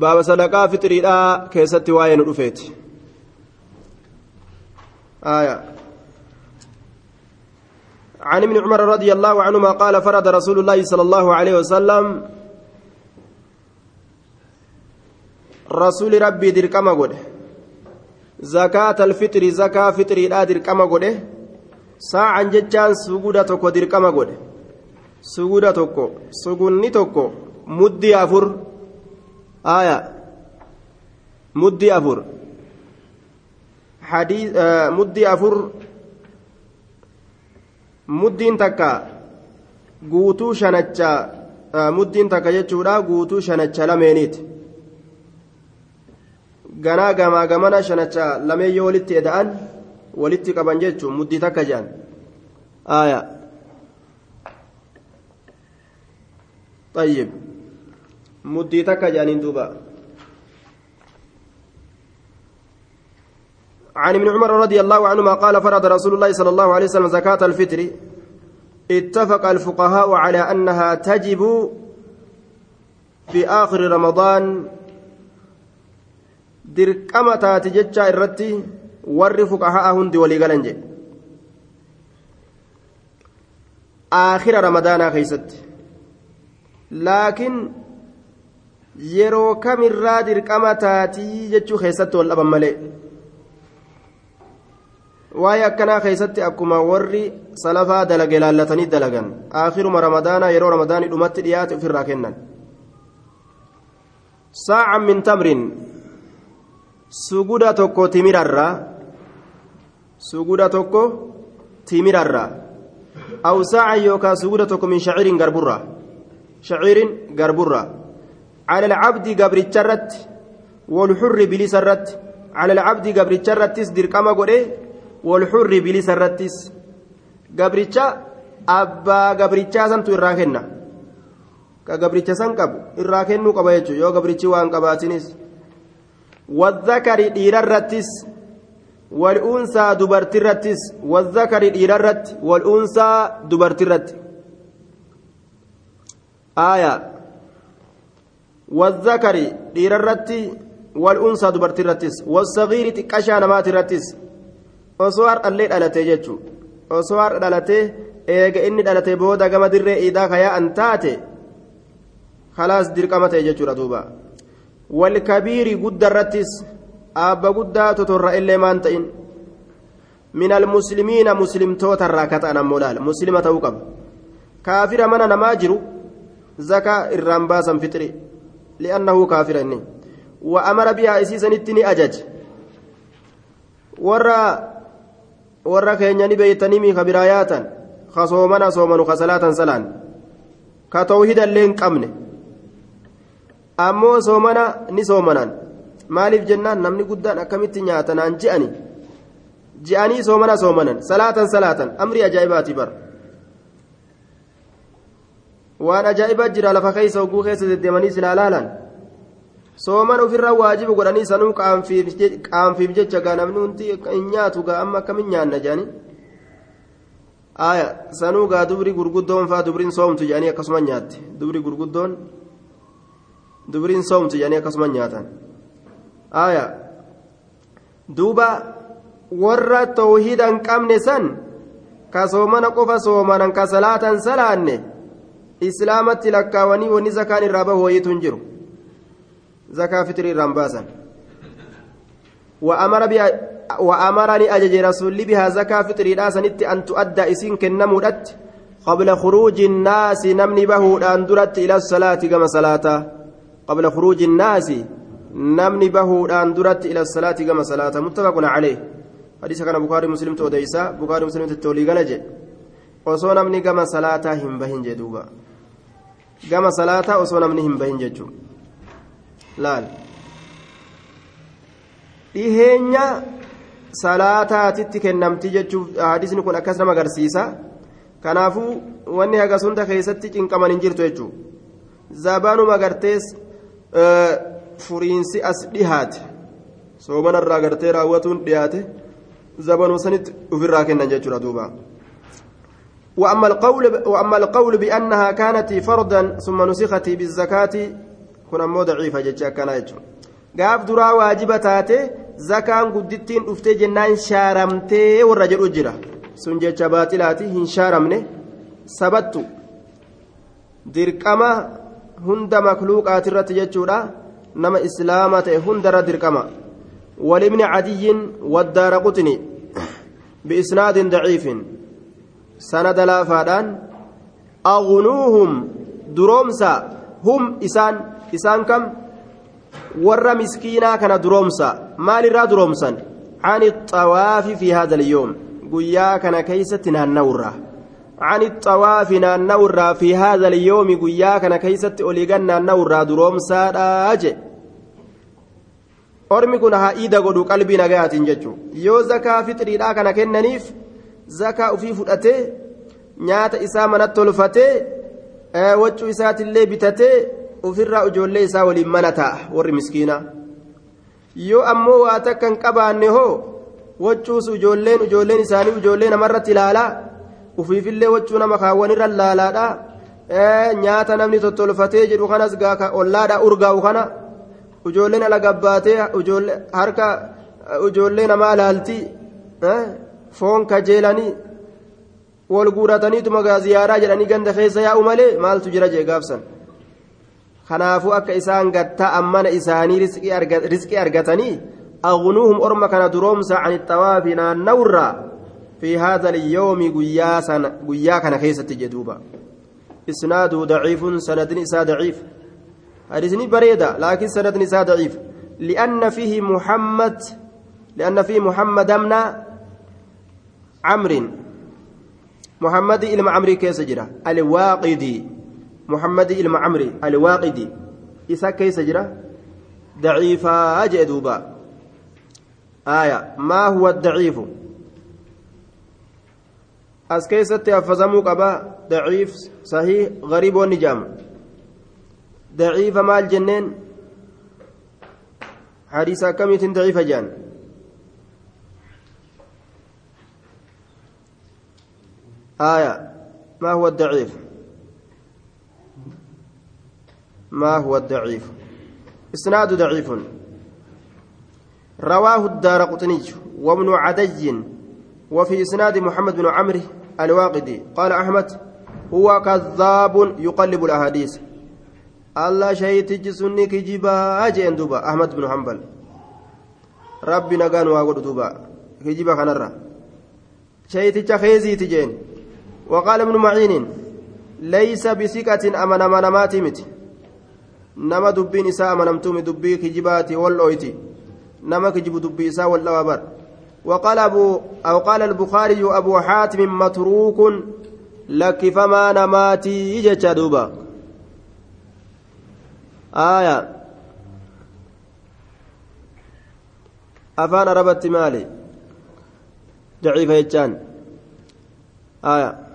baaba sadaqaa fixiriidhaa keessatti waa'ee nu dhufeeti. آية عن ابن عمر رضي الله عنهما قال فرض رسول الله صلى الله عليه وسلم رسول ربي دركما قد زكاة الفطر زكاة فطر لا دركما قد ساعة جتان سجودة تكو دركما قد سجودة تكو سجوني تكو مدي أفر آية مدي أفر حديث آه مدي أفر muddiin takka guutuu shanacha muddiin takka jechuudha guutuu shanacha lameeniiti ganaa gamaa gamana shanacha lameen yoo walitti eda'an walitti qaban jechuun muddii takka jedhan aaya طيب muddii takka jedhaniin duuba. عن ابن عمر رضي الله عنهما قال فرض رسول الله صلى الله عليه وسلم زكاة الفطر اتفق الفقهاء على أنها تجب في آخر رمضان دركما تاتجتشا الرتي ور فقهاء هندي ولي آخر رمضان خيست لكن yeroo kamirraa dirqama taatii jechuu keessatti wal dhaban malee waa'ee akkanaa keessatti akkuma warri salafaa dalage laallatanii dalagan aakhiruma ramadaanaa yeroo ramadaanii dhumatti dhiyaate ofirraa kennan saacan min tamrin suguda tokko timirarraa suguda tokko timirarraa aw saacan yookaan suguda tokko min shaciirin garburraa shaciirin garburraa على العبد قبرتش الرت والحر بليس الرت على العبد قبرتش الرتس درقما قده والحر بليس الرتس قبرتش أبا قبرتش سنتو الراكنة كقبرتش سنقب الراكنة قبا يجو. يو قبرتش وان قباتنس والذكر دير الرتس والأنثى دبرت الرتس والذكر دير الرت والأنثى دبرت الرت آية والذكر دير الرتي والأنثى دبرت الرتس والصغير تكشى نمات الرتس أصوار الليل ألتي جتشو أصوار ألتي إيجا إني ألتي بودا كما در إيدا كيا أنتاتي. خلاص دير كما تيجتشو ردوبا والكبير قد الرتس أبا قد تتر إلا ما أنتين من المسلمين مسلم توتر راكت أنا مولال مسلمة وقب كافر من أنا ماجر زكاة الرمباسا فطري. لأنه كافر إني وأمر بها إسيسا نتني أجج ورا ورا كينياني بيتنيمي خبراياتا خصومنا صومنا خسلاتا سلان كتوحيدا لين قمني soomana ni soomanaan maaliif jennaan namni guddaan akkamitti nyaatanaan ji'ani ji'anii soomana soomanan salaatan salaatan amrii ajaa'ibaati bar waan ajaa'ibaa jira lafa keessa oguu keessa deddeemanii silaa laalan sooman ofirraa waajiba godhanii sanuu qaanfiif jecha gaa namni hundi hin nyaatu gaa amma akkamin nyaanna jedhanii aya sanuu gaa dubri gurguddoon faa dubriin soomtu jedhanii akkasuma nyaatti dubri gurguddoon dubriin soomtu jedhanii akkasuma nyaatan aya duuba warra tawhiida hin qabne san ka soomana qofa soomanan ka salaatan salaanne islaamatti lakkaawanii wanni zakaan irraa bahu wayiitu hin jiru. Zakaa fitrii irraan baasan. وأمرني أجج رسول بها زكاة فطري سنت أن تؤدى إسين كنمودت قبل خروج الناس نمني به أن درت إلى الصلاة كما صلاة قبل خروج الناس نمني به أن درت إلى الصلاة كما صلاة متفق عليه حديث كان بخاري مسلم توديسا بخاري مسلم غنجي osoo namni gama salaataa hin bahin jee duuba. Gama salaataa osoo namni hin bahin jechuu laal. Dhiheenya salaataatitti kennamti jechuuf hadisni kun akkas nama agarsiisa. Kanaafuu wanni hagas hunda keessatti cinqaman hin jirtu jechuu zabaanuma agartees furiinsi as dhihaate. Soomanarraa agartee raawwatuun dhiyaate zabanuu sanitti ofirraa kennan jechuudha duuba وأما القول وأما القول بأنها كانت فرضا ثم نسخت بالزكاة daciifa jecha akkanaa jechuudha gaaf duraa waajiba taate zakaan guddittiin dhuftee jennaan shaaramtee warra jedhu jira sun jecha baaxilaati hin shaaramne sabattu dirqama hunda makluuqaati irratti jechuudha nama islaama ta'e hundarra dirqama walibni cadiyyin waddaara quxni biisnaadin daciifin sanada laafaadhaan agnuuhum duroomsa hum isaan isaan kam warra miskiinaa kana duroomsa maalirraa duroomsan عن الطواف في هذا اليوم قيا كان كيست نانورا عن الطواف نانورا في هذا اليوم قيا كان كيست أوليغان نانورا دروم ساراج ormi kun haa iida godhu qalbii nagayaatiin jechuun yoo zakaa fixiriidhaa kana kennaniif zakaa ufii fudhatee nyaata isaa manatti tolfatee waccuu isaatillee bitatee ofirraa ijoollee isaa waliin mana ta'a warri miskiinaa. Yoo ammoo waa takka hin qabaanne hoo waccuus ijoolleen ijoolleen isaanii ijoollee namarratti ilaalaa ufiifillee waccuu nama kaawwanirra laalaadha nyaata namni tottolfatee jedhu kanas gaa ollaadha urgaa'u kana ijoolleen ala gabbaatee harka ijoollee namaa laalti foon kajeelanii wal guurataniituma gaa ziyaaraa jedhanii ganda keessa yaa'u malee maaltu jira jee gaafsan kanaafuu akka isaan gattaa ammana isaanii riskii argatanii agnuuhum orma kana duroomsa can ixawaafi naannawirraa fi haadha alyoomi guyyaa kana keessatti jedhuuba isnaaduu daciifun sanadni isaa daciif حديثني بريدة لكن سند نساء ضعيف لأن فيه محمد لأن فيه محمد بن عمرو. محمد إلما عمري كيس جرا الواقدي. محمد إلما عمري. الواقدي. إسا كيس جرا ضعيفا أجدوبا آية. ما هو الضعيف؟ أس كيست أفزمو قبا. ضعيف صحيح غريب والنجام ضعيف مال جنين. حديث كميت ضعيف جان. آية. ما هو الضعيف؟ ما هو الضعيف؟ إسناد ضعيف. رواه الدار قطنج وابن عدي وفي إسناد محمد بن عمرو الواقدي. قال أحمد هو كذاب يقلب الأحاديث. الله شهيد جسنك جبا أجي أندوبا أحمد بن حنبل. ربنا قال واقول دوبا. كجيبا خنرا تجي خيزي تجين. وقال ابن معين ليس بثقة أمن أمنماتي مت. نما دبين إساء أمنمتوم دبي كجباتي والأويتي. نما كجب دبي إساء والأوابر وقال أبو أو قال البخاري أبو حاتم متروك لك فما نماتي يجتشا دوبا. آية. أفان ربت مالي. ضعيف يجان. آية.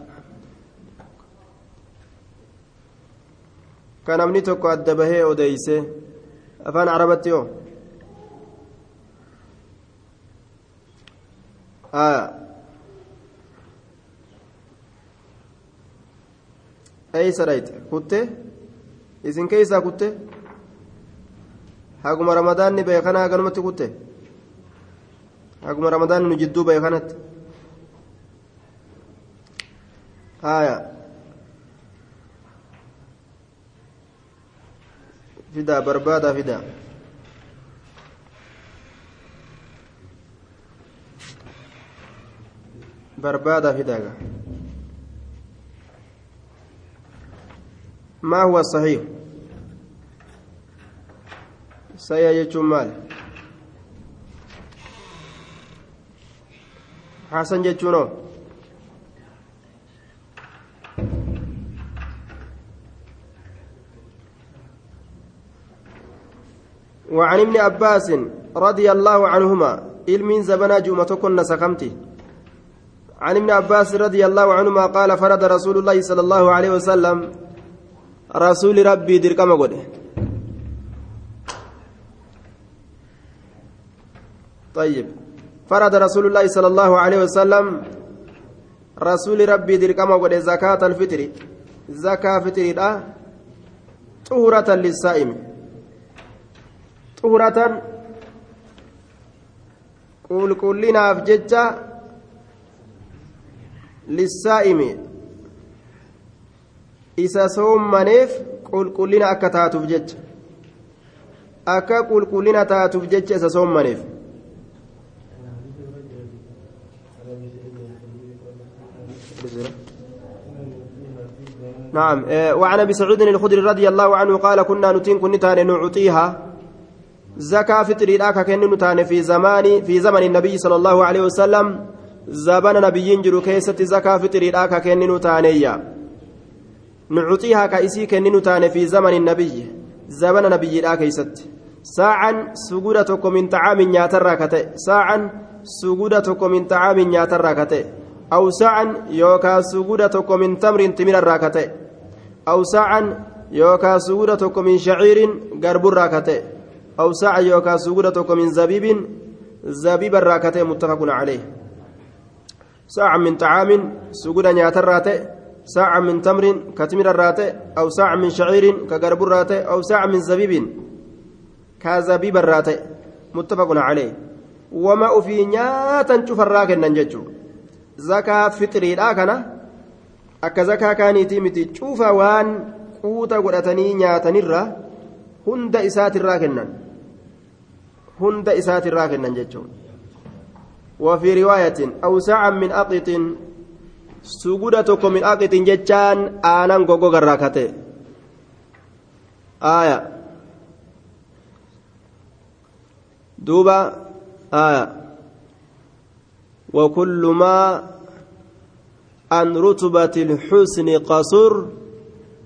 Kan namni tokko adda bahee odeyse afaan arabatti yoo eeysa dhayte kutte isin keeysaa kutte haguma ramadaanni beekana haganumatti kutte haguma ramadaanni nu jidduu beekanatti aya fidaa barbaadaa fidaa barbaadaa fidaaga ما هو الصحيح صحيح يجون مال حسن يجونه وعن ابن عباس رضي الله عنهما علم زبنا جمعة كنا سكمتي. عن ابن عباس رضي الله عنهما قال فرد رسول الله صلى الله عليه وسلم رسول ربي دركما قده طيب. فرد رسول الله صلى الله عليه وسلم رسول ربي دركما قده زكاة الفطر. زكاة فطر طهرة للصائم. Xuratan qulqullinaaf jecha lissaa'imi isa soommaneef qulqullina akka taatuuf jecha akka qulqullina taatuuf jecha isa soommaneef نعم وعن ابي سعود الخدري رضي الله عنه قال كنا نتين كن نعطيها زكاة فطري لا كن نتان في زمان في زمن النبي صلى الله عليه وسلم. زبان نبيين جرو كيست زكاة فطري لا كن نتانيا نعطيها كايسي كن نتان في زمن النبي. زبان نبي لا كيست. ساعا سجودتك من طعام نياتر كته ساعا سجودتك من طعام نياتر كته أو ساعا يوكا سجودتك من تمر تمر الراكته أو ساعا يوكا سجودتك من شعير قرب الراكته أو ساعة يوكا سجودتك من زبيب زبيب الراكتة متفق عليه. ساعة من طعام سجود نياتر ساعة من تمر كتمر الراتة أو ساعة من شعير كقرب الراتة أو ساعة من زبيب كزبيب الراتة متفق عليه. وما في نياتا شوف الراكن ننججو. zakaa fixiriidha kana akka zakaa kaaniitii miti cufa waan quuta godhatanii nyaatanirra hunda isaatirraa kennan hunda isaatirraa kennan jechuun وفي رواية أو ساعة من أقط سجودتك من أقط جتان آنا غوغو غراكته آية دوبا آية وكل ما عن رتبة الحسن قصر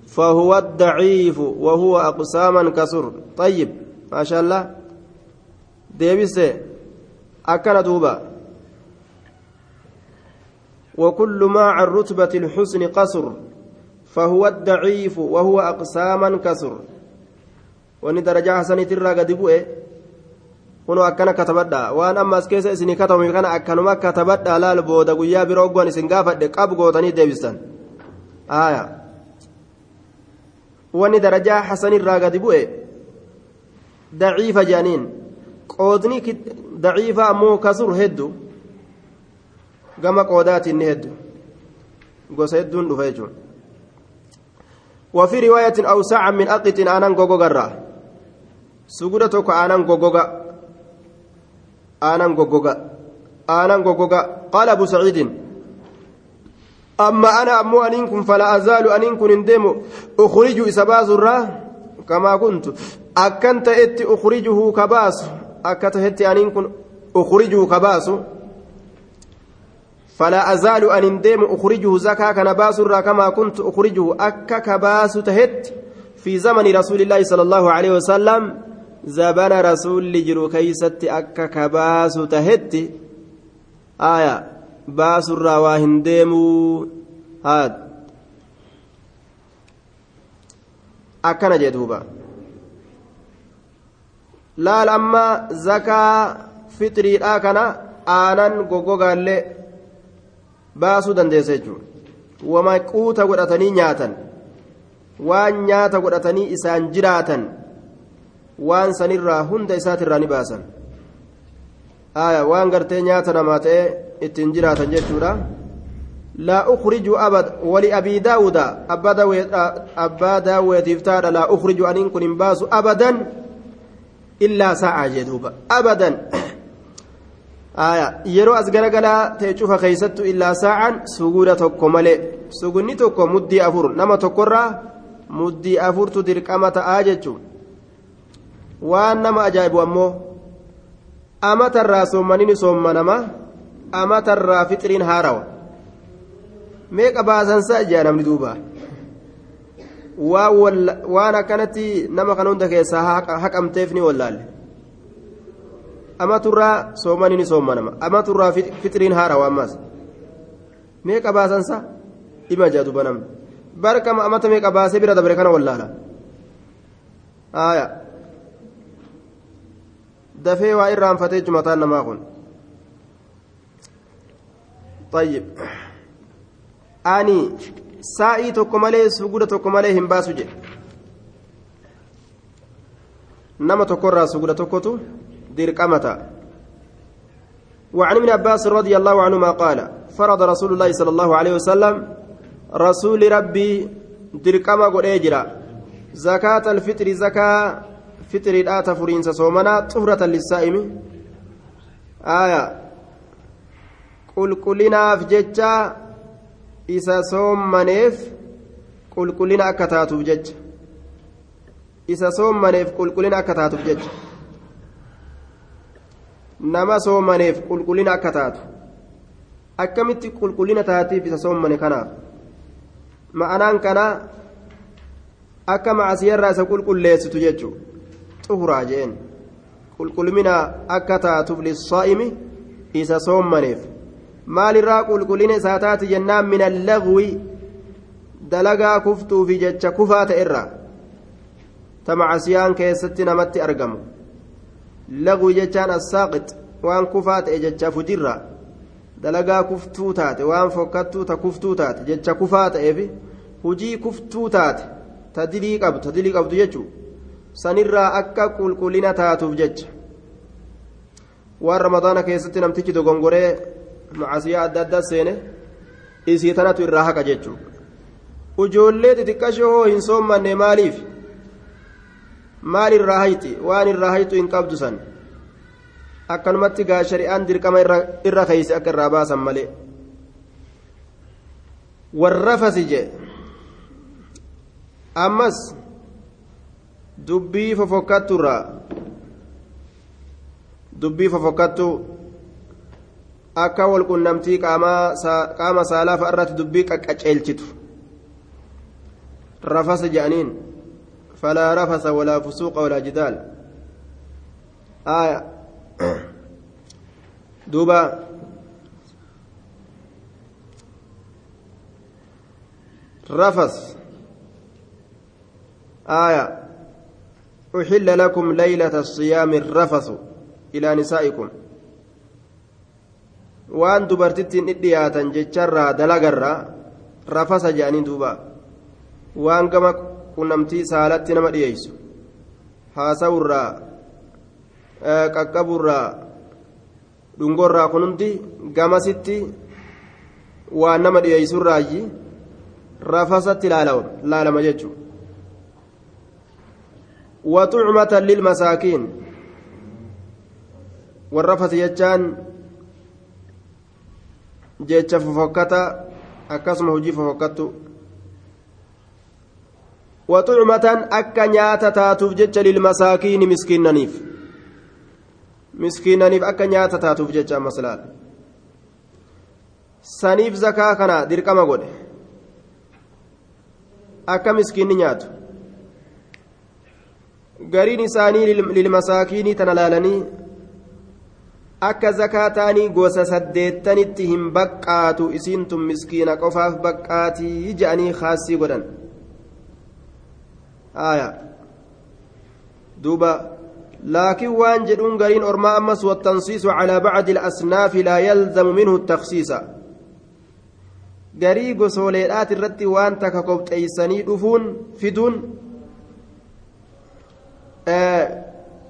فهو الضعيف وهو أقساما كسر طيب ما شاء الله ديبس أكن دوبا وكل ما عن رتبة الحسن قصر فهو الضعيف وهو أقساما كسر وندرجة درجة حسنة الرقد kunoo akkana katabadha waan amma as keessa isinii katabame kana akkanuma katabadha laal booda guyyaa biroo oggoon isin gaafadhe qab gootanii deebistan aya wanni darajaa hasanirraa gadi bu'e daciifa jedhaniin qoodni daciifa ammoo kasur heddu gama qoodaatiin ni heddu gosa hedduun dhufa jechuun وفي رواية أوسع من أقط آنان غوغوغرا سجودة توكو آنان غوغوغا aanan goggoga aanan goggoga qaala abu saciidin amma ana ammoo aniin kun fala azaalu aniin kun hin deemu ukhriju isa baasurraa kamaa kuntu akkan ka baasu akka tahetti aniin kun ukhrijuhu ka baasu فلا أزال أن اندم أخرجه زكاة كان باسر كما كنت أخرجه أكا كباس تهت في زمن رسول الله صلى الله عليه وسلم zabana rasuulli jiru keeysatti akka kabaasu tahetti aya baasurraa waa hin deemuu akkana laal amma zakaa fixriidhaa kana aanan goggogaallee baasuu dandeessa jechuudha wama quuta godhatanii nyaatan waan nyaata godhatanii isaan jiraatan waan sanirraa hunda isaatirraa ni baasan waan gartee nyaata namaa ta'e ittiin jiraatan jechuudha laa ukhriju abad wali abii daawuda abbaa daawwetiif taadha laa ukhriju aniin kun hin baasu abadan illaa sa'aa jee duuba abadan aya yeroo as garagalaa ta'e cufa keeysattu illaa saa'an suguuda tokko malee sugunni tokko muddii afur nama tokkorraa muddii afurtu dirqama ta'aa jechuudha waan nama ajaa'ibu ammoo amatarraa soommanini soommanama amatarraa fixiriin haarawa meeqa baasansa ijaa namni duuba waan akkanatti nama kana hunda keessaa haqamteef ni wallaalle amaturraa soommanini soommanama amaturraa fixiriin haarawa ammas meeqa baasansa dhima jaa duuba namni barkama amata meeqa baasee bira dabre kana wallaala aayaa dafee waa irraanfatee jumataan namaa kun طيب ani saa'ii tokko malee suguda tokko malee hin baasu jedhe. Nama tokkorraa suguda tokkotu dirqamata وعن ابن عباس رضي الله عنهما قال فرض رسول الله صلى الله عليه وسلم رسول ربي درقما قد أجرا. زكاة الفطر زكاة فطر الآت فرينس صومنا طهرة للسائم آية. قل قلنا في ججة isa soommaneef qulqullina akka taatuuf jecha. Isa soommaneef qulqullina akka taatuuf jecha. Nama soommaneef qulqullina akka taatu. Akkamitti qulqullina taatiif isa soommane kanaaf ma'anaan kanaa akka macasiyarraa isa qulqulleessitu jechuun xuhuraa jeen qulqulmina akka taatuuf lissaa'imi isa soommaneef. Maalirraa qulqullina isaa taati jennaan min allagwi dalagaa kuftuufi jecha kufaa ta'erraa ta macasiyaan keessatti namatti argamu. Lagwi jechaan assaaqit waan kufaa ta'e jecha fujirra dalagaa kuftuu taate waan fokkattuu ta kuftuu taate jecha kufaa ta'eef hujii kuftuu taate ta dilii qabdu ta dilii qabdu jechuu sanirraa akka qulqullina taatuuf jecha. Waan ramadaana keessatti namtichi dogongoree macasiyaa adda addaa seene isii tanatu irraa haqa jechuu ujoollee xixiqqashoo hoo hin soommanne maaliif maal irraa hayti waan irraa haytu hin qabdu san akkanumatti gaa shari'aan dirqama irra keeyse akka irraa baasan malee warrafasi jee ammas dubbii fofokkatturraa dubbii fofokkattu akka walqunnamtii qaama saalaafa irratti dubbii qaqqaceelchitu rafasa je'aniin فلا رفث ولا فسوق ولا جدال آية دوبا رفث آية أحل لكم ليلة الصيام الرفث إلى نسائكم waan dubartittiin dhidhiyaatan jecharraa dalagarraa rafasa jedhanii duuba waan gama qunnamtii saalatti nama dhiyeessu haasawurraa qaqqaburraa dhungorraa kun hundi gamasitti waan nama dhiyeessurraayi rafasatti laalama jechuudha وطعمة للمساكين والرفث يجان أكسم هجي ففكتو وطعمة أكا نياتا تاتوف جيتش للمساكين مسكين نيف مسكين نيف أكا نياتا تاتوف جيتش مسلال saniif zakaa kana dirqama godhe. Akka miskiinni nyaatu. Gariin isaanii lilmasaakiinii tana laalanii akka zakaa taanii gosa saddeettanitti hin baqqaatu isiin tun miskiina qofaaf baqqaatii je'anii kaassii godhan duuba laakiin waan jedhuun gariin ormaa ammas wattansiisu calaa bacdi alasnaafi laa yalzamu minhu taksiisa garii gosooleedhaat irratti waan takka kobxeeysanii dhufuun fiduun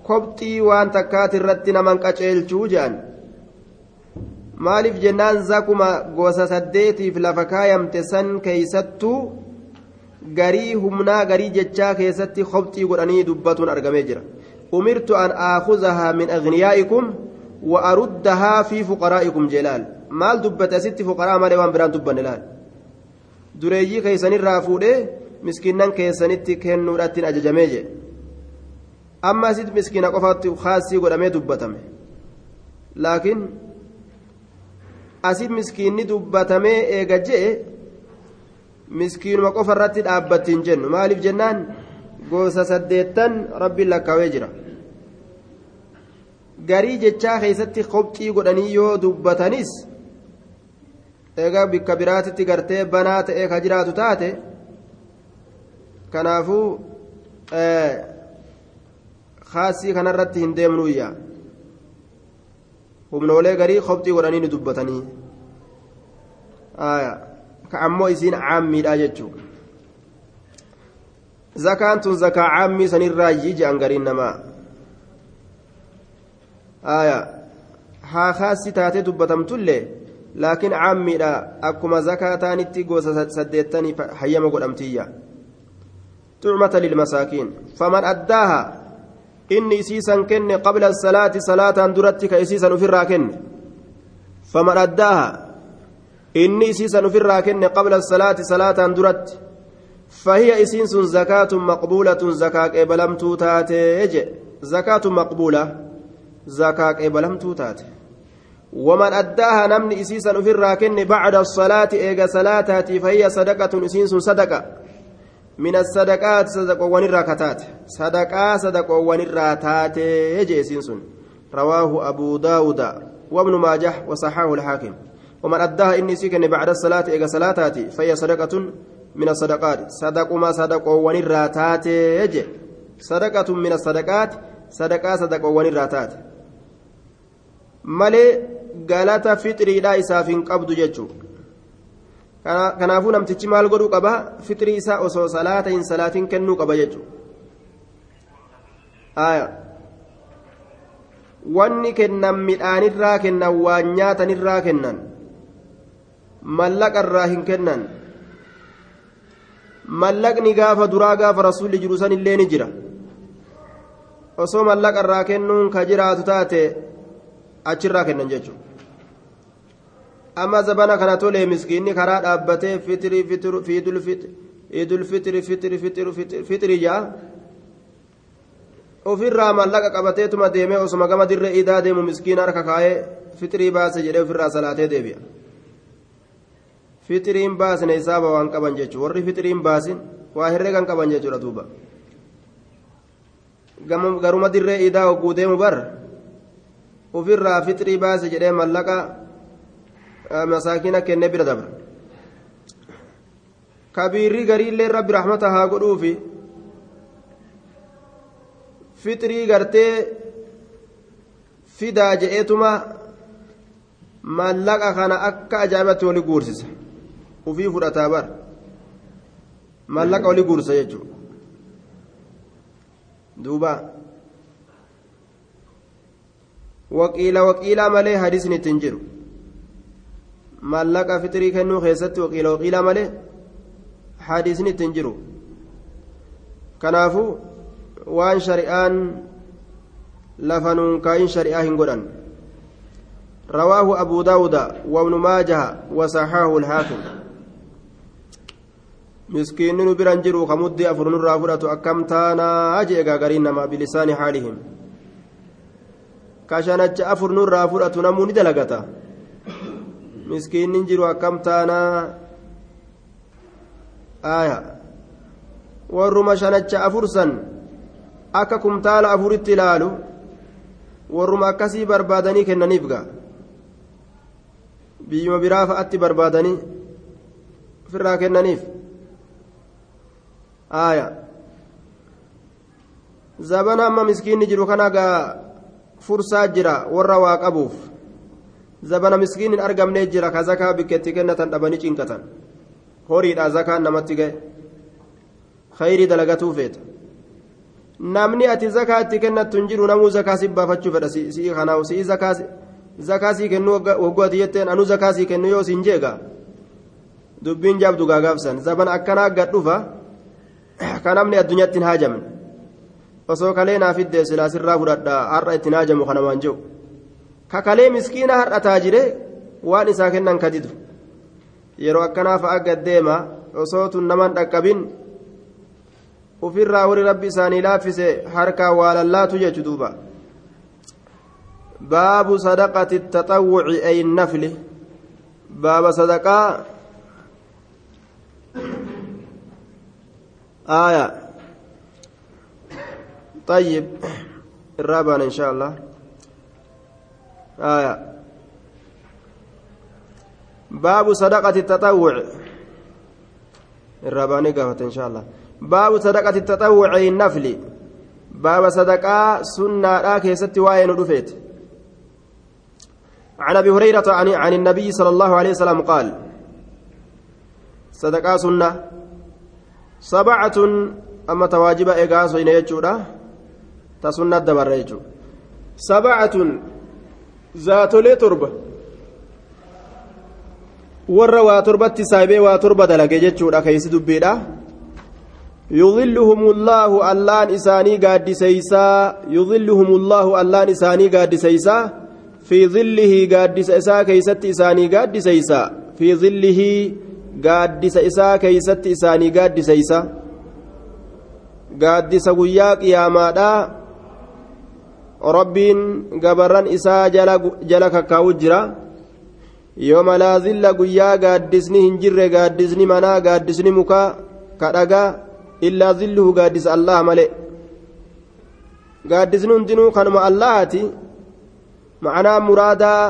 kobxii waan takkaat irratti naman qaceelchuu jedhan maaliif jennaan zakuma gosa saddeetiif lafa kaayamte san keeysattuu garii humnaa garii jechaa keessatti kobxii godhanii dubbatuun argamee jira umirtu an aakuzahaa min agniyaa'ikum wa aruddahaa fi fuqaraa'ikum jelaal maal dubbate asitti fuqaraa malee waan biraan dubbanne laal dureeyyii keessanirraa fuudhee miskiinnan keessanitti kennuudhaattiin ajajamee jedhe amma asitti miskiina qofaatti kaasii godhamee dubbatame. Laakiin asitti miskiinni dubbatamee eega je'e miskiinuma qofa irratti dhaabbattiin jennu. Maaliif jennaan? Gosa saddeettan rabbiin lakkaawee jira. garii jechaa keessatti kobxii godhanii yoo dubbatanis egaa bikka biraatitti gartee banaa ta'ee ka jiraatu taate kanaafuu kaasii kanarratti hin deemnuyya humnoolee garii kobxii godhanii ni dubbatanii ka ammoo isiin caammiidha jechuudha zakaan tun zakaa caammii sanirraa je'an gariin namaa aayaa haa kaassi taatee dubbatamtullee laakiin caammiidha akkuma zakaataanitti gosa saddeettanii hayyama godhamtiyya tucmata lilmasaakiin faman addaaha inni isiisan kenne qabla salaati salaataan duratti ka isiisan ufirraa kenne faman addaaha inni isiisan ufirraa kenne qabla salaati salaataan duratti فهي إسينس زكاة مقبولة زكاة قبلمتو تاتي زكاة مقبولة زكاة قبلمتو تاتي ومن أداها نمن إسيسا في الراكن بعد الصلاة إيجا صلاتاتي فهي صدقة إسينس صدقة من الصدقات صدق ونراكتات صدقة صدق ونراتات يجي إسينس رواه أبو داود وابن ماجه وصححه الحاكم. ومن أداها إني سيكن بعد الصلاة إيجا صلاتاتي فهي صدقة من الصدقات. صدق ما صدق ونراتات يجي صدقة من الصدقات صدقة صدق ونراتات malee galata fixiriidhaa isaaf hin qabdu jechuudha kanaafuu namtichi maal godhuu qaba? Fixrii isaa osoo salaata hin salaatiin kennuu qaba jechuudha. Wanni kennan midhaanirraa kennan waan nyaatanirraa kennan mallaqarraa hin kennan mallaqni gaafa duraa gaafa rasuulli jiru san illee ni jira. Osoo mallaqarraa kennuun ka jiraatu taate achirraa kennan jechuudha amma zabana kana tolee miskiinni karaa dhaabbatee fitirii fitiri fitiri fitiri fitiri jaa ofirraa mallaqa qabateetuma deemee osuma gama dirree idaa deemu miskiina harka kaayee fitirii baase jedhee ofirraa salaatee deebi'a fitiriin baasne isaaba waan qaban jechuudha warri fitiriin baasin waa herreegan qaban jechuudha duuba garuma dirree idaa hogguu deemu bara. ofirraa fixrii baase jedhee mallaqa masaakina kenne bira dabra. Kabiirri gariillee rabbi rahmata haa godhuufi fixrii gartee fidaa je'eetuma mallaqa kana akka ajaa'ibatti wali guursisa. Ufii fudhataa bara. Mallaqa wali guursa jechuudha. Duuba. waqiila waqiilaa malee hadisni ittiin jiru mallaqa fixrii kennuu keessatti waqiila waqiilaa malee hadisni ittiin jiru kanaafuu waan shari'aan lafanuun kaayin shari'aa hin godhan رواه أبو داود وابن ماجه وصححه الحاكم مسكين نبران جرو خمد أفرن الرافرة أكم تانا أجي غارين ما بلسان حالهم kashanacha afur nurraa fudhatu namuu ni dalagata miskiinnin jiru akkam taanaa aya warruma shanacha afur san akka kumtaala afuritti ilaalu warruma akkasii barbaadanii kennaniif gaa? Biyyuma biraa fa'atti barbaadanii ofirraa kennaniif? Aya zabana amma miskiinni jiru kana gaa fursaa jira warra waa qabuuf ka zakaa bikkeetti kennatan dhabanii cinqatan horiidha zakaan namatti ga'e khayrii dalagatuu feeta namni ati zakaa itti kennattu hin jiru namuu zakaa si baafachuu fedha si'ii kanaaf si'ii zakaa sii kennu hogguu ati jetteen anuu zakaa sii kennu yoo siin jeega dubbiin jaabdu gaagaabsan zabana akkanaa gad dhufa ka namni addunyaatti hin haajamne osoo kalee naaf iddee silaasirraa fudhadha har'a ittiin haajamu kana waan jiru ka kalee miskiina har'a taajire waan isaa kennan kadidu yeroo akkanaa fa'a gaddeema osoo tun naman dhaqqabin ufirraa warri rabbi isaanii laaffise harkaa waa lallaatu jechu duuba baabu sadaqati taxawwuci ay nafli baaba sadaqaa aayaa طيب الرابع إن شاء الله آية. باب صدقة التطوع. الرابع قافت إن شاء الله. باب صدقة التطوع النفل. باب صدقة سنة راكي ست وين رفيت عن أبي هريرة عن, عن النبي صلى الله عليه وسلم قال صدقة سنة سبعة أما تواجب إيقاس وين يجوده تسنة دبر يجو. sabacatun zaatolee torba. Warra waa torbatti saabee waa torba dalage jechuudha keeysi dubbiidha يظلهم الله اللان إساني قاد سيسا يظلهم الله اللان إساني قاد سيسا في ظله قاد سيسا كيست إساني قاد سيسا في ظله قاد سيسا كيست إساني قاد سيسا قاد سويا قياما ربين قبران إسا جلك كاوجرا يوم لا ظل قيا قادسني هنجر قادسني منا قادسني مكا كدقا illaa zilluhu gaaddisa allaha malee gaaddisni hundinuu kanuma allahati ma'anaa muraadaa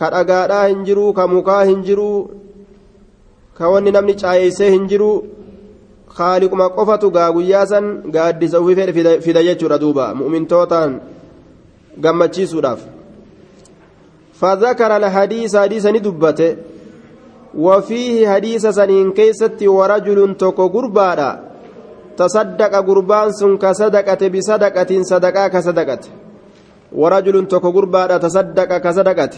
ka dhagaadhaa hin jiruu ka mukaa hin jiruu ka wanni namni caayeysee hin jiruu haaliquma qofatu gaa guyyaa san gaaddisa ufii fedhe fida jechuudha duuba. Mu'mintootaan gammachiisuudhaaf. فذكر الحديث حديث ندبته وفيه حديث سنين كيست ورجل توكو غربادا تصدق غربان سن كصدقة بصدقة صدقة كصدقة ورجل توكو غربادا تصدق كصدقة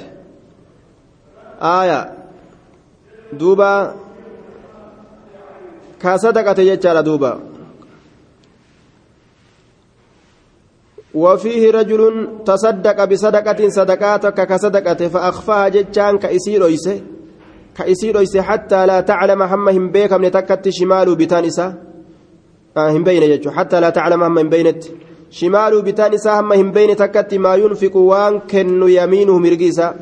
آية دوبا كصدقة يجعل دوبا وفيه رجل تصدق بصدقة صدقاتك كصدقة فأخفاها جتان كإسير إيسه ka taclama hamma hin beekamne takkatti shimaaluu bitaan isaa hin beeyne jechuudha hattaa laa taclama hamma hin beeynetti shimaaluu bitaan isaa hamma hin beeyne takkatti maa yunfiqu waan kennu yamiinuhu mirgi isaa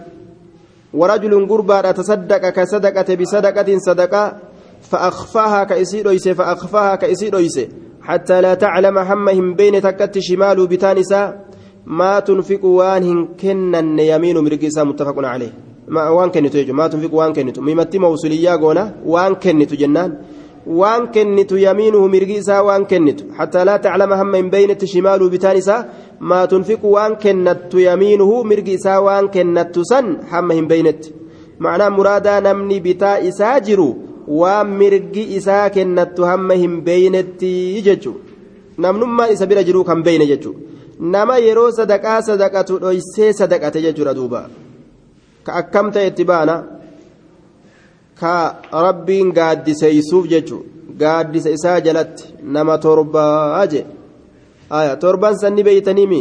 ورجل قربا تصدق كصدقة بصدقة صدقة فأخفاها كإسي رويسة فأخفاها كإسي رويسة حتى لا تعلم همهم بين تكت شمال بتانسا ما تنفق وان كنن يمين مرقسا متفق عليه waan kennitu jechuudha maa tunfiqu waan kennitu mimatti mawsuliyyaa goona waan kennitu jennaan waan kennitu yamiinuhu mirgi isaa waan kennitu hattaa laa taclama hamma hin beeynetti shimaaluu bitaan isaa maa tunfiqu waan kennattu yamiinuhu mirgi isaa waan kennattu san hamma hin beeynetti macnaa waan mirgi isaa kennattu hamma hin beeynetti jechuudha namnummaa isa bira jiruu kan beeyne jechuudha nama yeroo sadaqaa sadaqatu dhoysee sadaqate jechuudha duuba. ka akkam ta'e itti baana ka rabbiin gaaddiseysuuf jechuun gaaddisa isaa jalatti nama torbaa je torban sanni beeytaniimi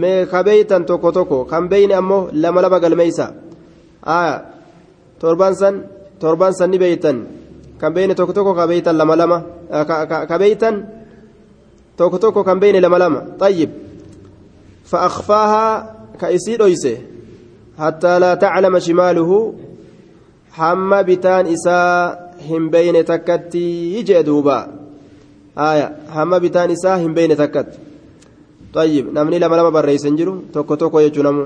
mee ka beeytan tokko tokko kan beeyne ammoo lama lama galmeeysa torban san torban sanni beeytan kan beeyne tokko tokko ka beeytan lama lama ka beeytan tokko tokko kan beeyne lama lama xayyib ka isii dhoyse حتى لا تعلم شماله حما بتان إساء هم بين تكتي يجي دوبا آية حما بتان إساء هم بين تكت طيب نمني لما لما بريسن جرو توكو توكو يجو نمو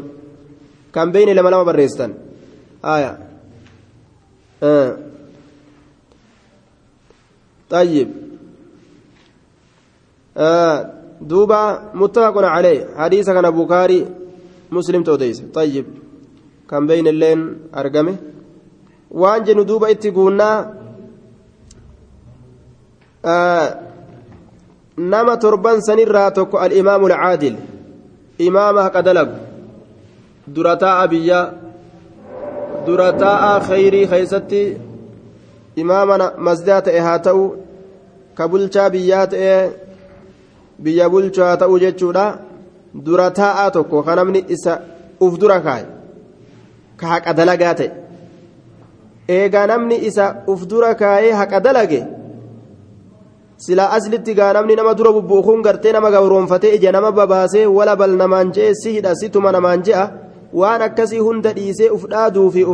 كم بين لما لما بريستن آية آه. طيب آه. دوبا متفق عليه حديث كان بخاري مسلم توديس طيب kan beeynilleen argame waan jennu duuba itti guunnaa nama torban sanirraa tokko al'imaamu alcaadil imaama haqa dalagu dura taa'a biyyaa dura taa'a khayrii keeysatti imaama masdaa ta'e haa ta'u ka bulchaa biyyaa ta'e biyya bulchu haa ta'u jechuudha dura taa'a tokko ka namni isa uf dura kaaye ka haqa dalagaa ta'e eegaa namni isa uf dura kaayee haqa dalage silaa aslitti gaa namni nama dura bubbuukuun gartee nama gabroonfatee ija nama babaasee wala bal namaan je'e si hidha situma namaan je'a waan akkasii hunda dhiisee uf dhaaduu fi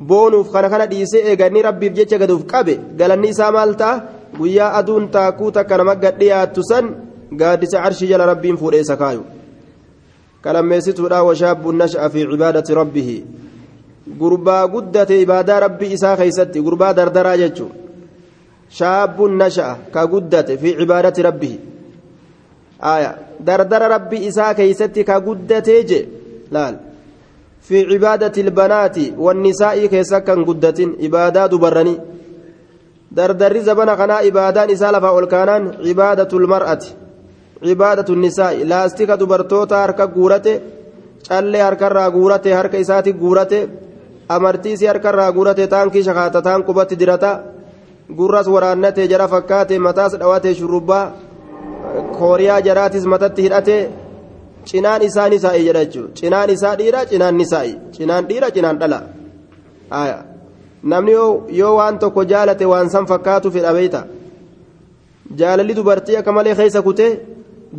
boonuuf kana kana dhiisee eeganni rabbiif jecha gaduuf qabe. Galanni isaa maal ta'a? Guyyaa aduun taakuu takka nama gadhiyaattu san gaaddisa arshii jala rabbiin fuudhee isa kaayu. Kalammeessituudha washaabbu nasha'a fi cibaadati rabbihi. Gurbaa guddate ibaadaa rabbii isaa keeysatti gurbaa dardaraa jechuun shaabbuun nasha'a ka guddate fi cibaadati rabbihi. Dardara rabbii isaa keeysatti ka guddatee je laal wannisaa'ii keessa kan guddatin ibaadaa dubarranii dardarri zabana kanaa ibaadaan isaa lafaa ol kaanaan cibaadatu lmar'ati cibaadatu nisaa'i laastika dubartoota harka guurate callee harkarraa guurate harka isaati guurate amartiisii harkarraa guurate taankii shakaata taan qubatti dirata gurras waraannatee jara fakkaate mataas dhawatee shurrubbaa kooriyaa jaraatis matatti hidhate cinaan isaa nisaa'i jedha jechuudha cinaan isaa dhiira cinaan nisaa'i cinaan dhiira cinaan dhala namni yoo waan tokko jaalate waan san fakkaatu fedha beeyta jaalalli dubartii akka malee keessa kutee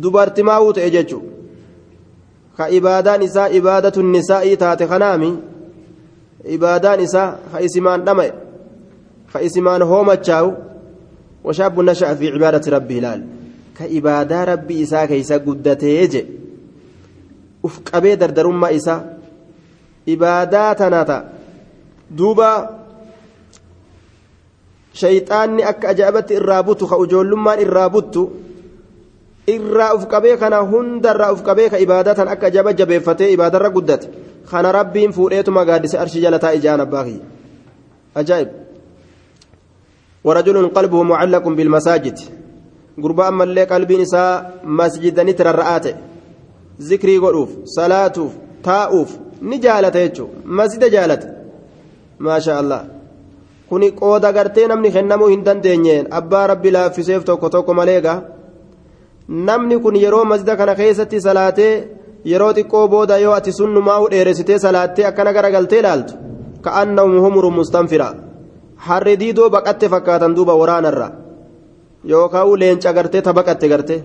dubartii maa'uu ta'e jechuudha ka ibaadaan isaa ibaadatu nisaa'ii taate kanaami ibaadaan isaa ka isimaan dhama'e ka isimaan hoomachaa'u washaabu nasha'a fi cibaadati rabbi ilaal ka ibaadaa rabbi isaa keeysa guddatee je uf qabee dardarummaa isaa ibaadaa tanata duuba shayxaanni akka ajaa'ibatti irraa butu ka ujoollummaan irraa buttu irraa uf qabee kana hundarraa uf qabee ka ibaadatan akka ajaba jabeeffatee ibaadarra guddate kana rabbiin fuudheetuma gaaddise arshi jalataa ijaan abbaa kiyya ajaa'ib ورجل قلبه معلق بالمساجد قربا أما اللي قلبي نساء مسجدا نتررآت zikrii godhuuf salaatuuf taa'uuf ni jaalata jechuudha. Masjida jaalata. Maasha allah kuni qooda gartee namni kennamuu hin dandeenyeen abbaa rabbi laaffiseef tokko tokko maleegaa namni kun yeroo mazida kana keessatti salaatee yeroo xiqqoo booda yoo ati sunnumaa dheeressitee salaattee akkana garagaltee ilaaltu. Ka'an ka'annahum humuru mustanfira. Harri diidoo baqatte fakkaatan duuba waraanarra. Yookaan leenca gartee tabaqatte gartee.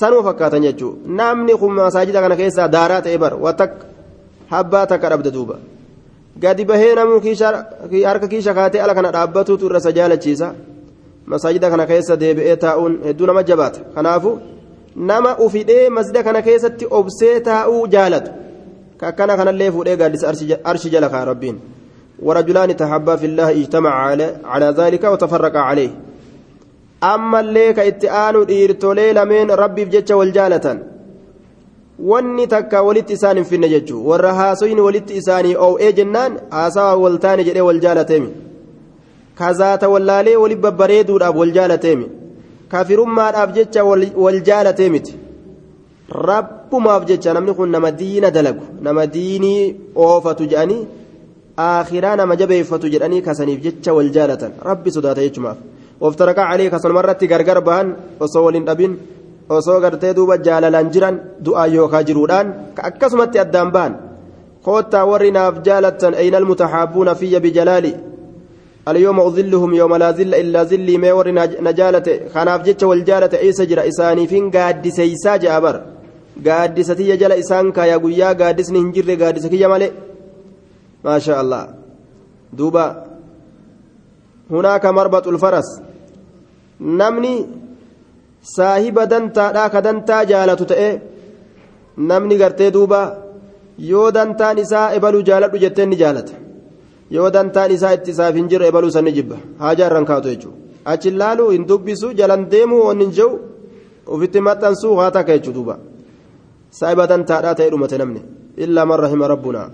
Sanuu fakkaatan jechuudha namni kun masaajida kana keessaa daaraa ta'e bar watak habbaa takka dhabde duuba. gadi bahee namuu harka kiisha kaatee ala kana dhaabbatuutu irra isa jaalachiisa masaajida kana keessa deebi'ee taa'uun hedduu nama jabaata kanaafu nama ufidhee masjida kana keessatti obsee taa'uu jaalatu kakkana kanallee fuudhee gaaddisa arshi jala kaa rabbiin ورجلان تحبا في الله اجتمعا على, على ذلك وتفرقا عليه أما اللي كإتآن إيرتولي لمن ربي بجتش والجالة wanni takka walitti isaan hin finne jechuun warra haasoyni walitti isaanii oo'ee jennaan haasawa wal taane jedhee wal jaalateemi kazaata wallaalee wali babbareeduudhaaf wal jaalateemi kafirummaadhaaf jecha wal jaalateemiti rabbumaaf jecha namni kun nama diina dalagu nama diinii oofatu jedhanii aakhiraa nama jabeeffatu jedhanii kasaniif jecha wal jaalatan rabbi sodaata jechumaaf oftarakaa calee kasumarratti gargar bahan osoo waliin dhabin osoo gartee duuba jaalalaan jiran du'aa yookaa jiruudhaan akkasumatti addaan ba'an koottaa warri naaf jaalattan ayna almutaxaabbuuna fiyya bijalaali اليوم أظلهم يوم لا ظل إلا ظلي ما ور نجالة خناف جتش والجالة عيسى جرى إساني فين قاد سيسا جابر قاد ستي جل إسان كايا قويا قاد سنهنجر قاد سكي جمالي ما شاء الله دوبا هناك مربط الفرس نمني saahiba dantaadhaa ka dantaa jaalatu ta'e namni gartee duuba yoo dantaan isaa ebaluu jaaladhu jettee ni jaalata yoo dantaan isaa itti isaaf hin jirre ebaluu san ni jibba haajaa irraan kaatu jechuudha achi laaluu hin dubbisu jalan deemuu waan hin jiru ofitti maxxansuu haa takka jechuudha duuba saahiba dantaadhaa ta'e dhumate namni illaa man rahima rabbunaa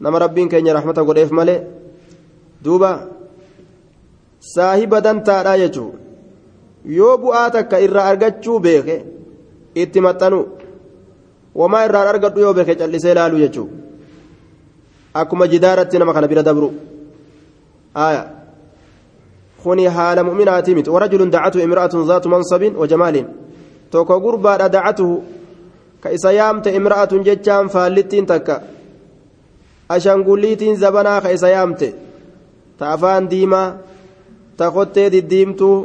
nama rabbiin keenya rahmata godheef malee duuba Saahiba dantaadhaa jechuudha. yoo bu'aa takka irraa argachuu beeke itti maxxanu wamaa irraan argadhu yoo beeke callisee laaluu jechuudha akkuma jidaaratti nama kana bira dabru aya kuni haala mu'minaatii miti warajulun dacatu imra'atun zaatu mansabin wajamaalin tokko gurbaadha dacatuhu ka isa yaamte imra'atun jechaan faallittiin takka ashangulliitiin zabanaa ka isa yaamte ta diimaa ta kottee diddiimtuu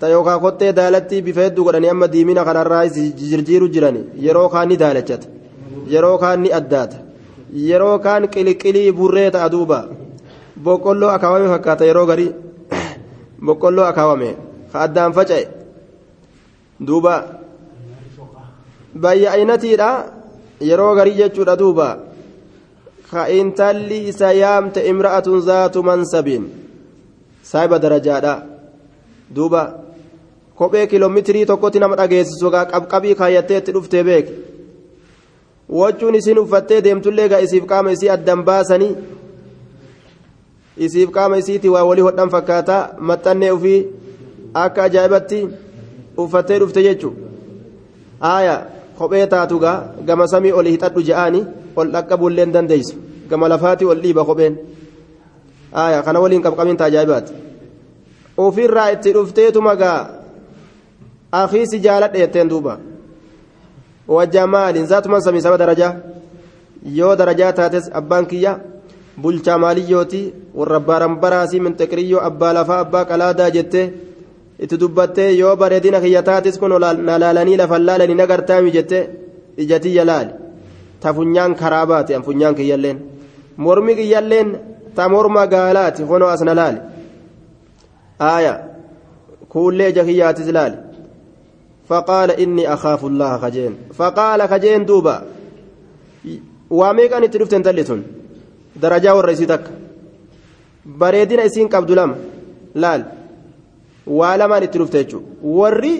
ta yookaan kottee daalatti bifa hedduu godhanii amma diimina kanarraa jirjiiru jiran yeroo kaan ni daalachata yeroo kaan ni addaata yeroo kaan qiliqilii burree ta'a duuba boqqolloo akaawame fakkaata yeroo garii boqqolloo akaawame ka addaan faca'e duuba bayya'inatiidha yeroo garii jechuudha duuba ka intalli isa yaamte imra'atun zaatu mansabiin saahiba darajaadha duuba kophee kiiloomeetirii tokkotti nama dhageessisu qabqabii kaayyattee itti dhuftee beek wachuun isin uffattee deemtullee gaa isiif qaama isii addan baasanii isiif qaama isiitii waa walii hodhan fakkaataa maxxannee ofii akka ajaa'ibatti uffattee dhufte jechuudha aaya kophee taatugaa gama samii ol hixadhu je'aani ol dhaqqabuullee hin dandeessu gama lafaati ol dhiiba kopheen aaya kana waliin qabqabinta ajaa'ibaati ofirraa itti dhufteetu magaa. Akiisi jaaladhe jetteen duuba. Wajjamaaliin zaatuman samii saba darajaa yoo darajaa taates abbaan kiyya? Bulchaa maaliyyooti warra abbaaran baraasii minxiqiriyyoo abbaa lafaa abbaa qalaadaa jettee itti dubbattee yoo bareedina kiyya taatis kun na laalanii lafan laalanii nagartaami jettee ijatiyya laali ta funyaan karaa baate an funyaan kiyyalleen. Mormi kiyyalleen gaalaati honoo asna laali aaya kuullee ija kiyyaatis laali فقال إني أخاف الله خجين فقال خجين دوبا واميك أن تلفتن تلتون درجة والرئيسيتك بريدين إسين قبض itti dhufte jechuudha warri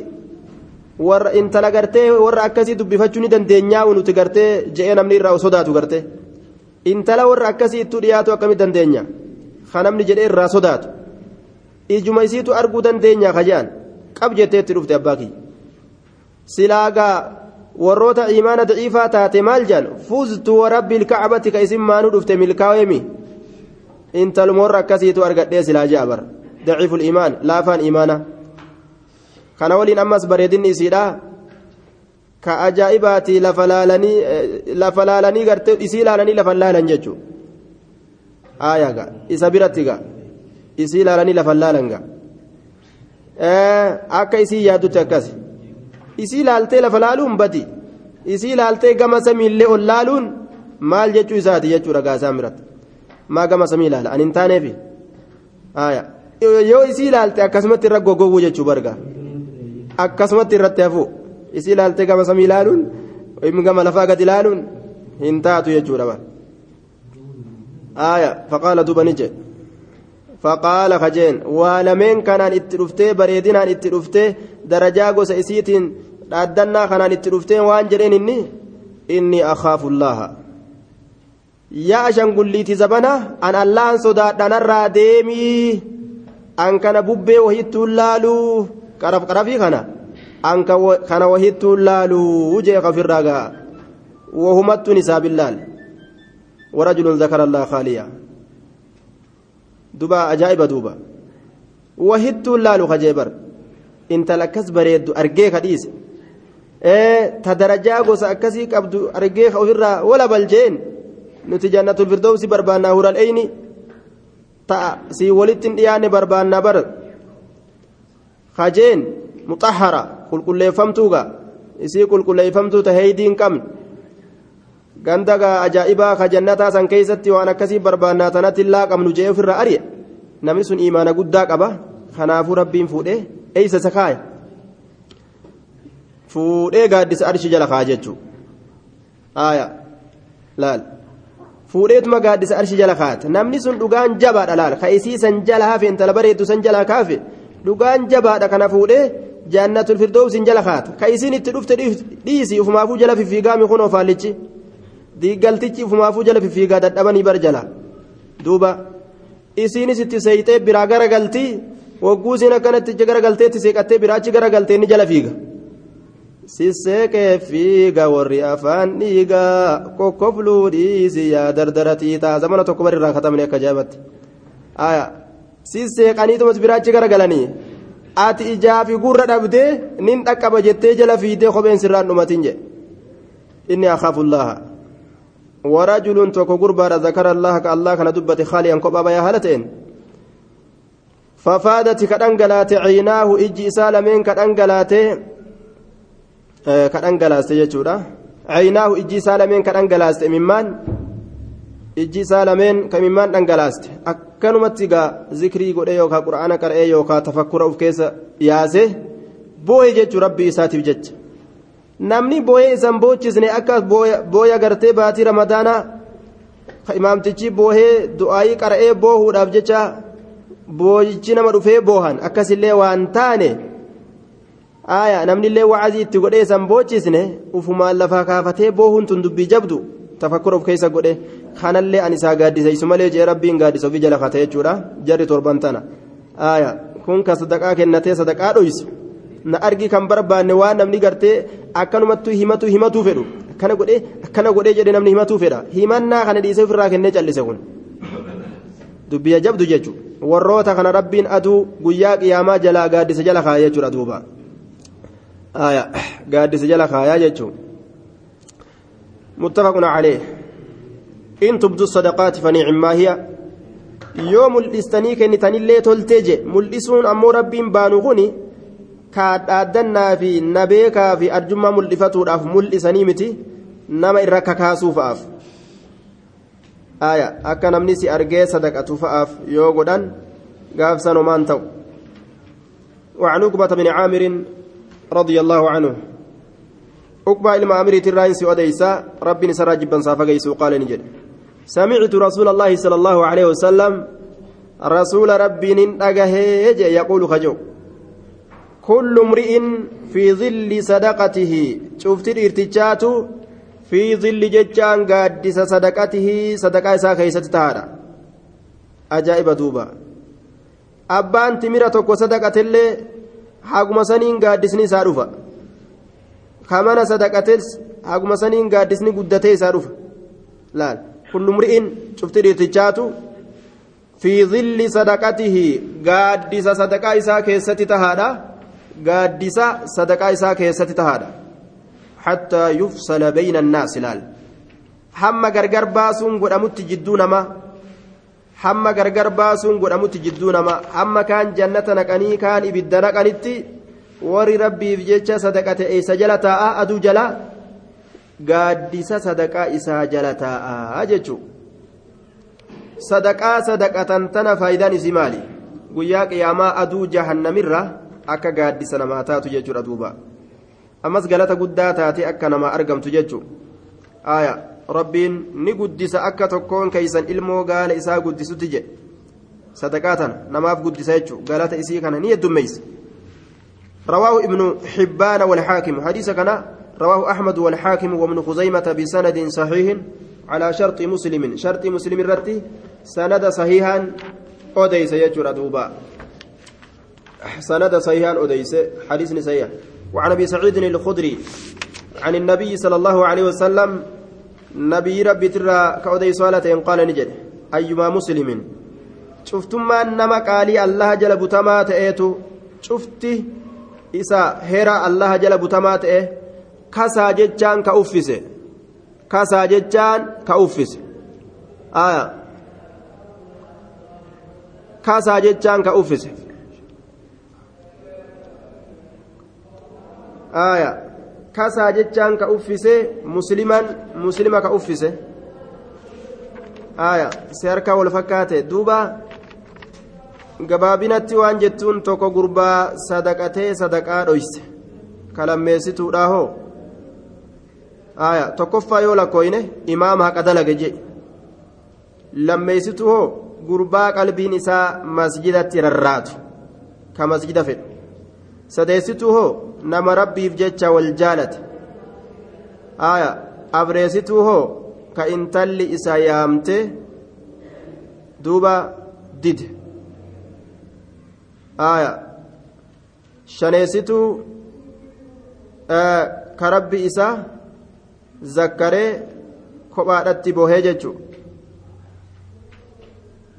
warra intala gartee warra akkasii dubbifachuu ni dandeenyaa nuti gartee je'ee namni irraa sodaatu gartee intala warra akkasii ittuu dhiyaatu akkamitti dandeenya ka namni jedhee irraa sodaatu ijuma isiitu arguu dandeenya kajaan qab jettee itti dhufte abbaa kiyya silaagaa warroota imaana daciifaa taate maal jaan fuztu warabbi ilkacbati ka isin maanuu dhufte milkaa'eemi intalumorra akkasiitu argadhee silaa ja'a bara daciiful imaan laafaan imaana kana waliin ammas bareedinni isiidha ka ajaa'ibaati lafa laalanii gartee isii laalanii lafa laalan jechuudha aayaga isa biratti ga isii laalanii lafa laalan ga akka isii yaaddutti akkas isii laaltee lafa laaluun badi isii laaltee gama samiillee ol laaluun maal jechuu isaati jechuudha gaasaan biratti maa gama samii ilaala ani hin taaneefi yoo isii ilaalte akkasumatti irra goggoguu jechuu barga akkasumatti irratti hafu isii ilaalte gama samii ilaaluun gama lafaa gad ilaaluun hin taatu jechuudha aaya faqaala duuba ni jedhe faqaala kajeen waa lameen kanaan itti dhuftee bareedinaan itti dhuftee darajaa gosa isiitiin dhaaddannaa kanaan itti dhuftee waan jedheen inni inni akhaafu llaaha yaa ashangulliiti zabana an allahan sodaadhanarraa deemii an kana bubbee wahittuun laaluu qaraf qarafii kana an kana wahittuun laaluu jee qafirraa ga'a wahumattuun isaa billaal ورجل ذكر الله خاليا دبا أجائب دوبا وهدت اللالو خجيبر انت لكس بريد أرجيك حديث إيه تدرجا غوس أكسي قبض أرجيك أوفرا ولا بلجين nuti jannatul firdowsi barbaannaa hural eyni ta'a sii walittin dhiyaanne barbaannaa bar kajeen muxahara qulqulleeffamtuuga isii qulqulleeffamtuu ta heeydiin qabne gandagaa ajaa'ibaa ka jannataa san keeysatti waan akkasii barbaannaa tanatti illaa qabnu jee ofirra ari'e namni sun imaana guddaa qaba kanaafuu rabbiin fuudhee eeysa isa kaaya fuudhee gaaddisa arshi jala kaa jechuu aaya laal fuudheetuma gaaddisa arshi jala kaate namni sun dhugaan jabaadha laal ka isii san jala hafe intala bareeddu san jala kaafe dhugaan jabaadha kana fuudhee jaannatul firdowsin jala kaate ka isiin itti dhufte dhiisi ufumaafuu jala fiffiigaami kunoo faallichi diiggaltichi ufumaafuu jala fiffiigaa dadhabanii bar jala duuba isiinis itti seeyxee biraa garagaltii wagguusiin akkanatti garagalteetti seeqattee biraachi garagaltee ni jala fiiga sisseeqee fiiga warri afaan dhiigaa kokkofluu dhiisi yaa dardaratii taa zamana tokko bari irraa katabne akka jaabatti aya sisseeqaniitumas biraachi garagalanii ati ijaafi gurra dhabdee nin dhaqqaba jettee jala fiidee kopheen sirraan dhumatin jedhe inni akhaafullaaha ورجل توكو غربا ذكر الله كالله كان دبت خاليا كوبا بيا هالتين ففادت كدنغلات عيناه أجي سالمين كدنغلات كدنغلاست يجودا عيناه أجي سالمين كدنغلاست ممان أجي سالمين كممان دنغلاست akkanumatti gaa zikrii godhee yookaan quraana qara'ee yookaan tafakkura of keessa yaase boo'e jechuun rabbii isaatiif jecha. Namni boo'ee isan boochisne akka booya gartee baatii ramadaanaa imaamtichi boohee du'aayii qara'ee boohuudhaaf jecha booyichi nama dhufee boohan akkasillee waan taane aayaa namnillee wacazii itti godhee isan boochisne ufumaan lafaa kaafatee boohuun tun dubbii jabdu tafakkura of keessa godhe kanallee an isaa gaaddiseysu malee jee rabbiin gaaddisa ofii jala kate jechuudha jarri torban tana aayaa kun ka sadaqaa kennatee sadaqaa dhoysu na argi kan barbaanne waan namni gartee akkanumattuu himatu himatuu fedhu akkana godhee akkana godhee jedhe namni himatuu fedha himannaa kana dhiisee ofirraa kennee callise kun dubbiya jabdu jechuudha warroota kana rabbiin aduu guyyaa qiyaamaa jalaa gaaddisa jala kaaya jechuudha duuba gaaddisa jala kaayaa jechuudha متفق عليه إن تبدوا الصدقات فنعما هي yoo mul'istanii kennitanillee tolteeje mul'isuun ammoo rabbiin baanu kuni kaadhaaddannaa fi nabeekaa fi arjummaa mul'ifatuudhaaf mul'isanii miti nama irra kakaasuu fa'aaf aya akka namni si argee sadaqatu fa'aaf yoo godhan gaafsan homaan ta'u وعن عقبة بن عامر رضي الله عنه عقبة المأمري تراين أديسا ربي نسراج بن صافا قال نجد سمعت رسول الله صلى الله عليه وسلم رسول ربي ننقه يقول خجو. كل امرئ في ظل صدقته شفت الارتجات في ظل ججان قادس صدقته صدقة إساء كيست تهارا. أجائب دوبا. أبان تمرة توكو صدقة اللي حقم سنين قادسني ساروفا. kamana sadaqates haguma saniin gaaddisni guddatee isaa dhufa. Laal. Kullu mri'in cufti dhiirtichaatu fi zilli sadaqatihi gaaddisa sadaqaa isaa keessatti tahaadha. Gaaddisa sadaqaa isaa keessatti tahaadha. Hattaa yufsala bayna annaas laal. Hamma gargar baasuun godhamutti jidduu namaa hamma gargar baasuun godhamutti jidduu namaa hamma kaan jannata naqanii kaan ibidda naqanitti warri rabbiif jecha sadaqate eessa jala taa'a aduu jala gaaddisa sadaqaa isaa jala taa'a jechuu sadaqaa sadaqatan tana faayidaan isii maali guyyaa qiyaamaa aduu jahannamirra akka gaaddisa namaa taatu jechuudha duuba ammas galata guddaa taate akka namaa argamtu jechu aya rabbiin ni guddisa akka tokkoon keeysan ilmoo gaala isaa guddisutti jedhe sadaqaa namaaf guddisa jechu galata isii kana ni heddummeeysa رواه ابن حبان والحاكم. حديث كان رواه أحمد والحاكم وابن خزيمة بسند صحيح على شرط مسلم. شرط مسلم الرتي سند صحيحا أوديس يجر دوبا. سند صحيحا أديس حديث صحيح. وعن أبي سعيد الخدري عن النبي صلى الله عليه وسلم نبي ربي ترى كأديس قال نجد أيما مسلم؟ شفتم ما نما قالي الله جل بتما تأتو. شفتي إسا هرا الله جل بتما تأه كسا جتان كأفسه كسا جتان كأفسه آية كسا جتان كأفسه aya kasaa jechaan ka uffise musliman muslima ka uffise aya si harkaa wal fakkaate duuba gabaabinatti waan jettuun tokko gurbaa sadaqatee sadaqaa dhoyse. Ka lammeessituudha hoo aya tokkoffaa yoo lakkooyne imaama haqa dalage jedhe lammeessitu hoo gurbaa qalbiin isaa masjidatti rarraatu. Ka masjida fedhu sadeessitu hoo nama rabbiif jecha wal jaalate. Aya abreessituu hoo ka intalli isa yaamte duuba dide aya shaneessituu ka rabbi isa zakkaree kophaadhatti bohee jechu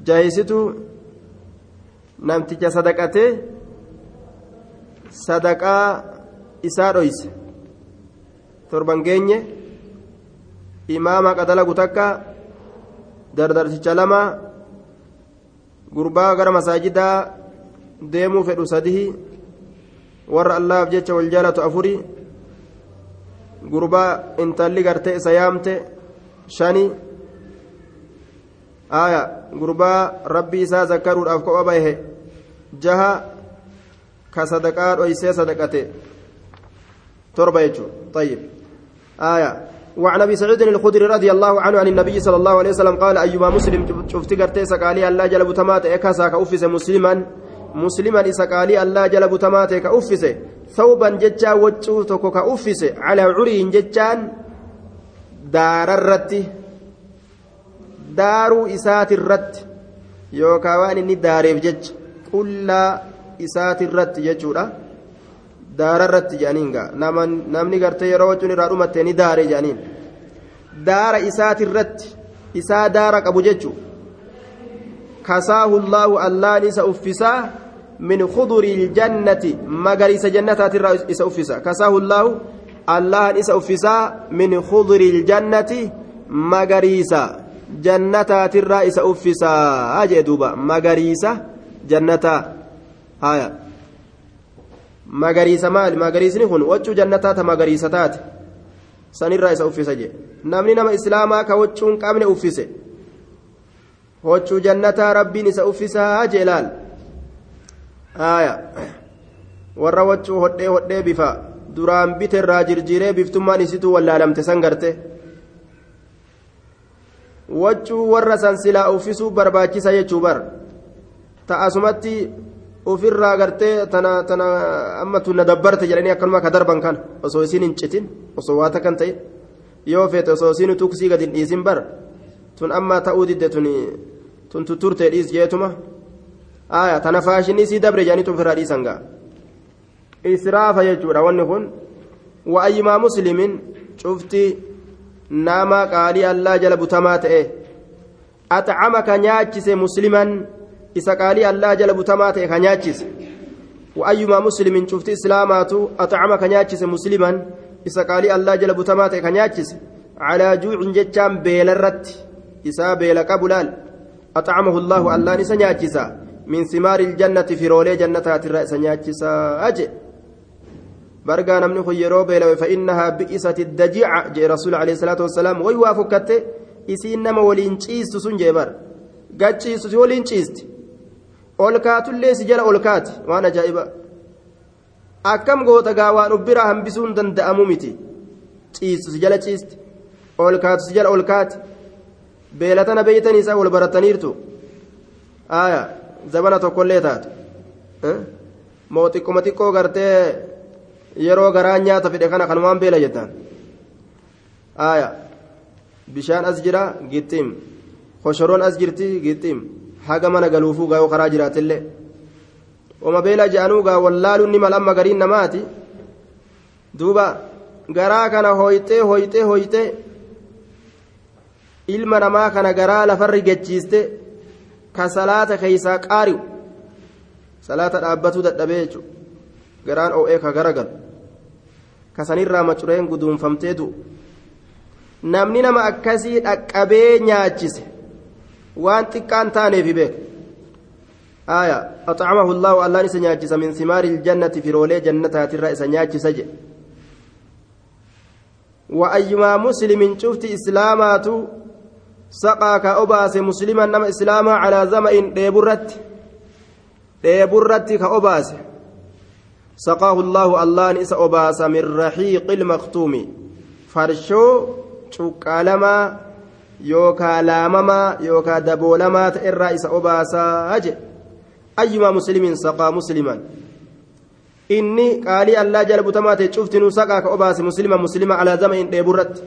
jahisituu namticha sadaqatee sadaqaa isaa dhoyse torban geenye imaama qadalagu takka dardarsicha lama gurbaa gara masaajidaa deemuu fedhu sadihi warra allaaf jecha wal jaalatu afuri gurbaa intalli gartee isa yaamte shani aya gurbaa rabbii isaa zakkaruudhaaf kopha bahe jaha ka sadaqaa dhoysee sadaqate torba jechuun طيب آية وعن ابي سعيد الخدري رضي الله عنه عن النبي صلى الله عليه وسلم قال ايما مسلم شفت قرتي سقالي الله جل بتمات اكاسا كأفس مسلما مسلما سقالي الله جل بتمات كأفس ثوبا ججا وجو توكو كأفس على عري ججان دار الرت دار إسات الرت يوكا وان داريف جج كل إسات الرت ججورا daararratti jedhaniin gaa namni gartee yeroo wachuun irraa dhumatte ni daare jedhaniin daara isaatirratti isaa daara qabu jechu llaahu allaan isa uffisaa min khuduri iljannati magariisa jannataatirraa isa uffisa kasaahu llaahu allahan isa uffisaa min khuduri iljannati magariisa jannataatirraa isa uffisaa jee duuba magariisa jannataa haya magariisa maali magariisni kun waccuu jannataa ta magariisa taate sanirraa isa uffisa jee namni nama islaamaa ka waccuu hin qabne uffise waccuu jannataa rabbiin isa uffisaa jee laal haya warra waccuu hodhee hodhee bifa duraan bite irraa jirjiiree biftummaan isituu wallaalamte san garte waccuu warra san silaa uffisuu barbaachisa jechuu bar ta'asumatti ofirraa gartee tana tana amma tun na dabbarte jedhanii akkanuma ka darban kan osoo isiin hin citin osoo waata kan ta'e yoo feete osoo isiin tuksii hin dhiisin bar tun amma ta'uu didde tun tun tutturtee dhiis jeetuma aya tana faashinii sii dabre jedhanii ofirraa dhiisan gaa israafa jechuudha wanni kun wa'ayyimaa muslimin cuftii nama qaalii allaa jala butamaa ta'e axcamaka nyaachise musliman isa qaalii allaa jala butamaa ta'e ka nyaachise wa'ayyumaa muslimin cufti islaamaatu axcamaka nyaachise musliman isa qaalii allaa jala butamaa ta'e ka nyaachise calaa juucin beela irratti isaa beela qabu laal axcamahu allaahu allaan isa nyaachisa min simaari iljannati firoolee jannataatirraa isa nyaachisaa aje برقا نمني خيرو بيلا فإنها بئست الدجيعة جاء رسول عليه الصلاة والسلام ويوا فكت إسين نما ولين تشيست سنجي بر قد تشيست ولين تشيست أولكات اللي سجل أولكات وأنا جائبة akkam goota gaa waan ubbira hambisuun danda'amu miti ciistu si jala ciisti olkaatu si jala olkaati beelatana beeytanii isaa wal barataniirtu aya zabana tokkollee taatu moo xiqquma xiqqoo gartee yeroo garaan nyaata fedhe kana kanumaan beela jettaan aya bishaan as jira gixxiim koshoroon as jirti gixxiim haga mana galuufuu gaa yoo karaa jiraatillee wama beela je'anuu gaa wallaaluun ni malamma gariin namaati duuba garaa kana hooyxee hooyxee hooyxee ilma namaa kana garaa lafarri gachiiste ka salaata keeysaa qaari'u salaata dhaabbatuu dadhabee jechuudha garaan oo'ee ka garagalu kasanirraa macureen guduunfamtee du'u namni nama akkasii dhaqqabee nyaachise waan xiqqaan beeka آية أطعمه الله الله نسى نياتشس من ثمار الجنة في رولي جنتها ترى إسا نياتشس وأيما مسلم شفت سقاك أباس مسلما نما إسلاما على زمن ديبرت ديبرت كأباس سقاه الله الله نسى أباس من رحيق المختوم فرشو شكالما يوكا لامما يوكا دبولما تئر إسى أباسا أجل أيما مسلم سقى مسلما إني قالي الله جل بتمات شفتني سقى كأباس مسلما مسلما على زمن ديبرت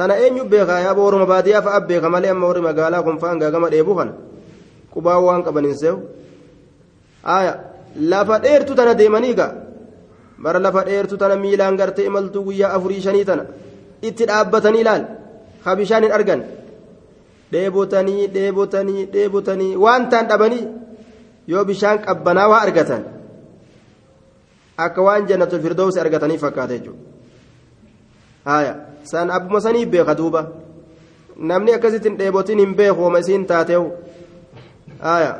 tana eenyu beeka yaa booruma baadiyyaa fa'a beeka malee amma warri magaalaa kun fa'aan gaagama dheebuu kana qubaa waan qabanin seewu aya lafa dheertu tana deemanii gaa bara lafa dheertu tana miilaan gartee imaltuu guyyaa afurii shanii tana itti dhaabbatanii laal ha bishaan hin argan dheebotanii dheebotanii dheebotanii waan taan dhabanii yoo bishaan qabbanaa waa argatan akka waan jannatul firdoosi argatanii fakkaata jechuudha haya san abbuma sanii beeka duuba namni akkasitti hin dheebotin hin beeku wama isiin taateewu haya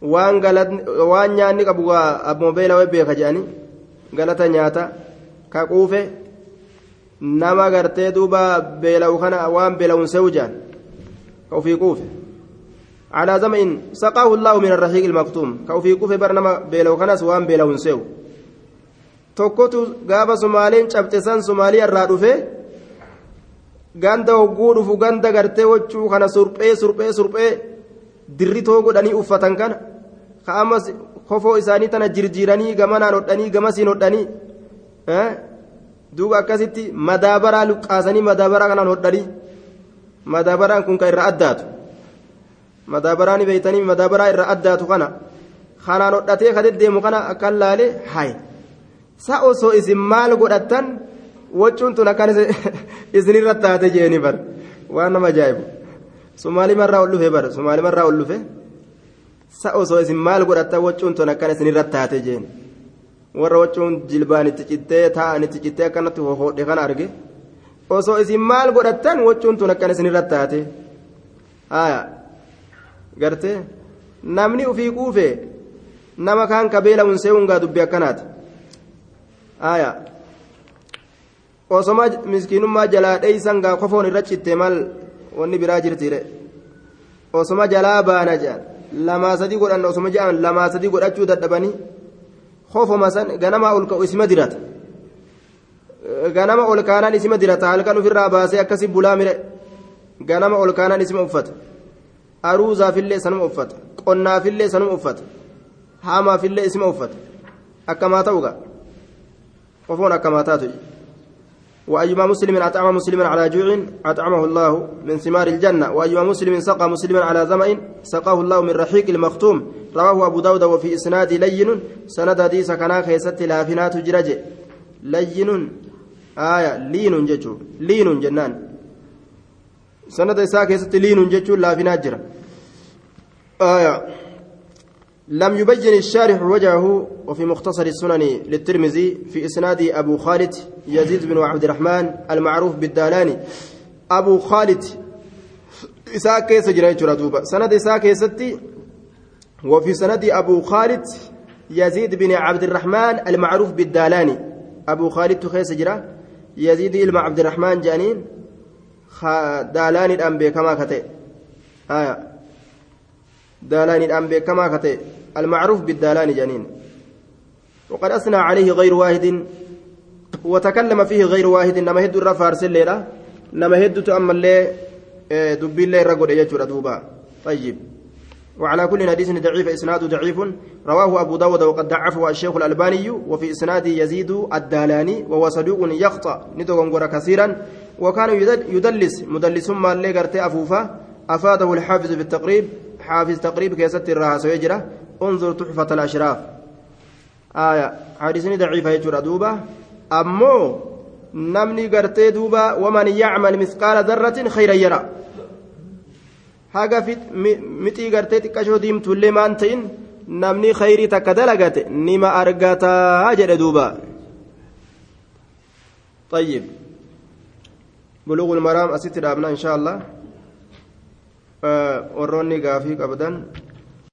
waan waan nyaanni qabu abbuma beelawee beeka jedhanii galata nyaata ka quufe nama gartee duuba beela'u kana waan beela'uun se'u jedhan ka ofii quufe على زمن سقاه الله من الرحيق المكتوم كوفي كوفي برنما بيلو كناس وان بيلو سيو tokkotu gaafa sumaaliin cabte san sumaalii irraa dhufe ganda hogguu dhufu ganda gartee wachuu kana surphee surphee surphee dirritoo godhanii uffatan kana ka ammas kofoo isaanii tana jirjiiranii gamanaan hodhanii gamasiin hodhanii duuba akkasitti madaabaraa luqqaasanii madaabaraa kanaan hodhanii madaabaraan kun ka irra addaatu. Madaabaraan beeytanii madaabaraa irra addaatu kana kanaan hodhatee ka deddeemu kana akkan laale hay sa osoo isin maal godhattan waccuun tun akkan isinirra taate jeeni bar waan nama ajaa'ibu sumaalimarraa ol dhufe bar sumaalimarraa ol dhufe sa osoo isin maal godhattan waccuun tun akkan isinirra taate jeeni warra waccuun jilbaan itti cittee taa'an itti cittee akkanatti hohodhe kana arge osoo isin maal godhattan waccuun tun akkan isinirra taate haya gartee namni ufii quufe nama kaan kabeela unsee hungaa dubbi akkanaati haya osoma miskiinummaa jalaa dheeysan gaa kofoon irra citte maal? Wanni biraa jirtiire osoma jalaa baana jedhan lamaa sadii godhan osoma jedhan lamaa sadii godhachuu dadhabanii kofoma san ganama ol ka'u isima dirata. Ganama ol kaanaan isima dirata. Halkan ofirraa baasee akkasi bulaa mire ganama ol kaanaan isima uffata. Aruuzaafillee sanuma uffata. Qonnaafillee sanuma uffata. Haamaafillee isima uffata. Akkamaa ta'u qofoon akkamaa taatu وأيما مسلم أطعم مسلما على جوع أطعمه الله من ثمار الجنة. وأيما مسلم سقى مسلما على ظمأ سقاه الله من رحيق المختوم. رواه أبو داود وفي إسناد لين سند حديث كان خيست لافنات جرج. لين آية لين ججو لين جنان. سند إساء لين ججو لافنات جرى آية. لم يبين الشارح وجهه وفي مختصر السنن للترمذي في إسناد أبو خالد يزيد بن عبد الرحمن المعروف بالدالاني. أبو خالد إساء كيس جرى سند إساء كيستي وفي سند أبو خالد يزيد بن عبد الرحمن المعروف بالدالاني. أبو خالد خيس جرى يزيد بن عبد الرحمن جانين دالاني الأنبياء كما كتئ آية. دالان الأنبياء كما كتئ. المعروف بالدالان جانين وقد أثنى عليه غير واحد. وتكلم فيه غير واحد. نما هد الرفع أرسل ليلة. نما هد تأمل لي دبي اللي رقل يجور دوبا. طيب. وعلى كل حديث ضعيف إسناد ضعيف. رواه أبو داود وقد ضعفه الشيخ الألباني. وفي إسناد يزيد الدالاني. وهو صدوق يخطأ. ندغنغر كثيرا. وكان يدلس. مدلس ما اللي أفوفا. أفاده الحافظ في التقريب حافظ تقريب كيست الراس ويجرى. انظر تحفة الأشراف. آية. حديثني ضعيفة يجرى دوبا أمو نمني قرتي دوبا ومن يعمل مثقال ذرة خيرا يرى. haga mixii gartee xiqqashoo diimtuullee maan ta'in namni khayrii takka dalagate nima argataa jedhe duuba طيب. بلوغ المرام أسيت الأبناء إن شاء الله. Warroonni gaafii qabdan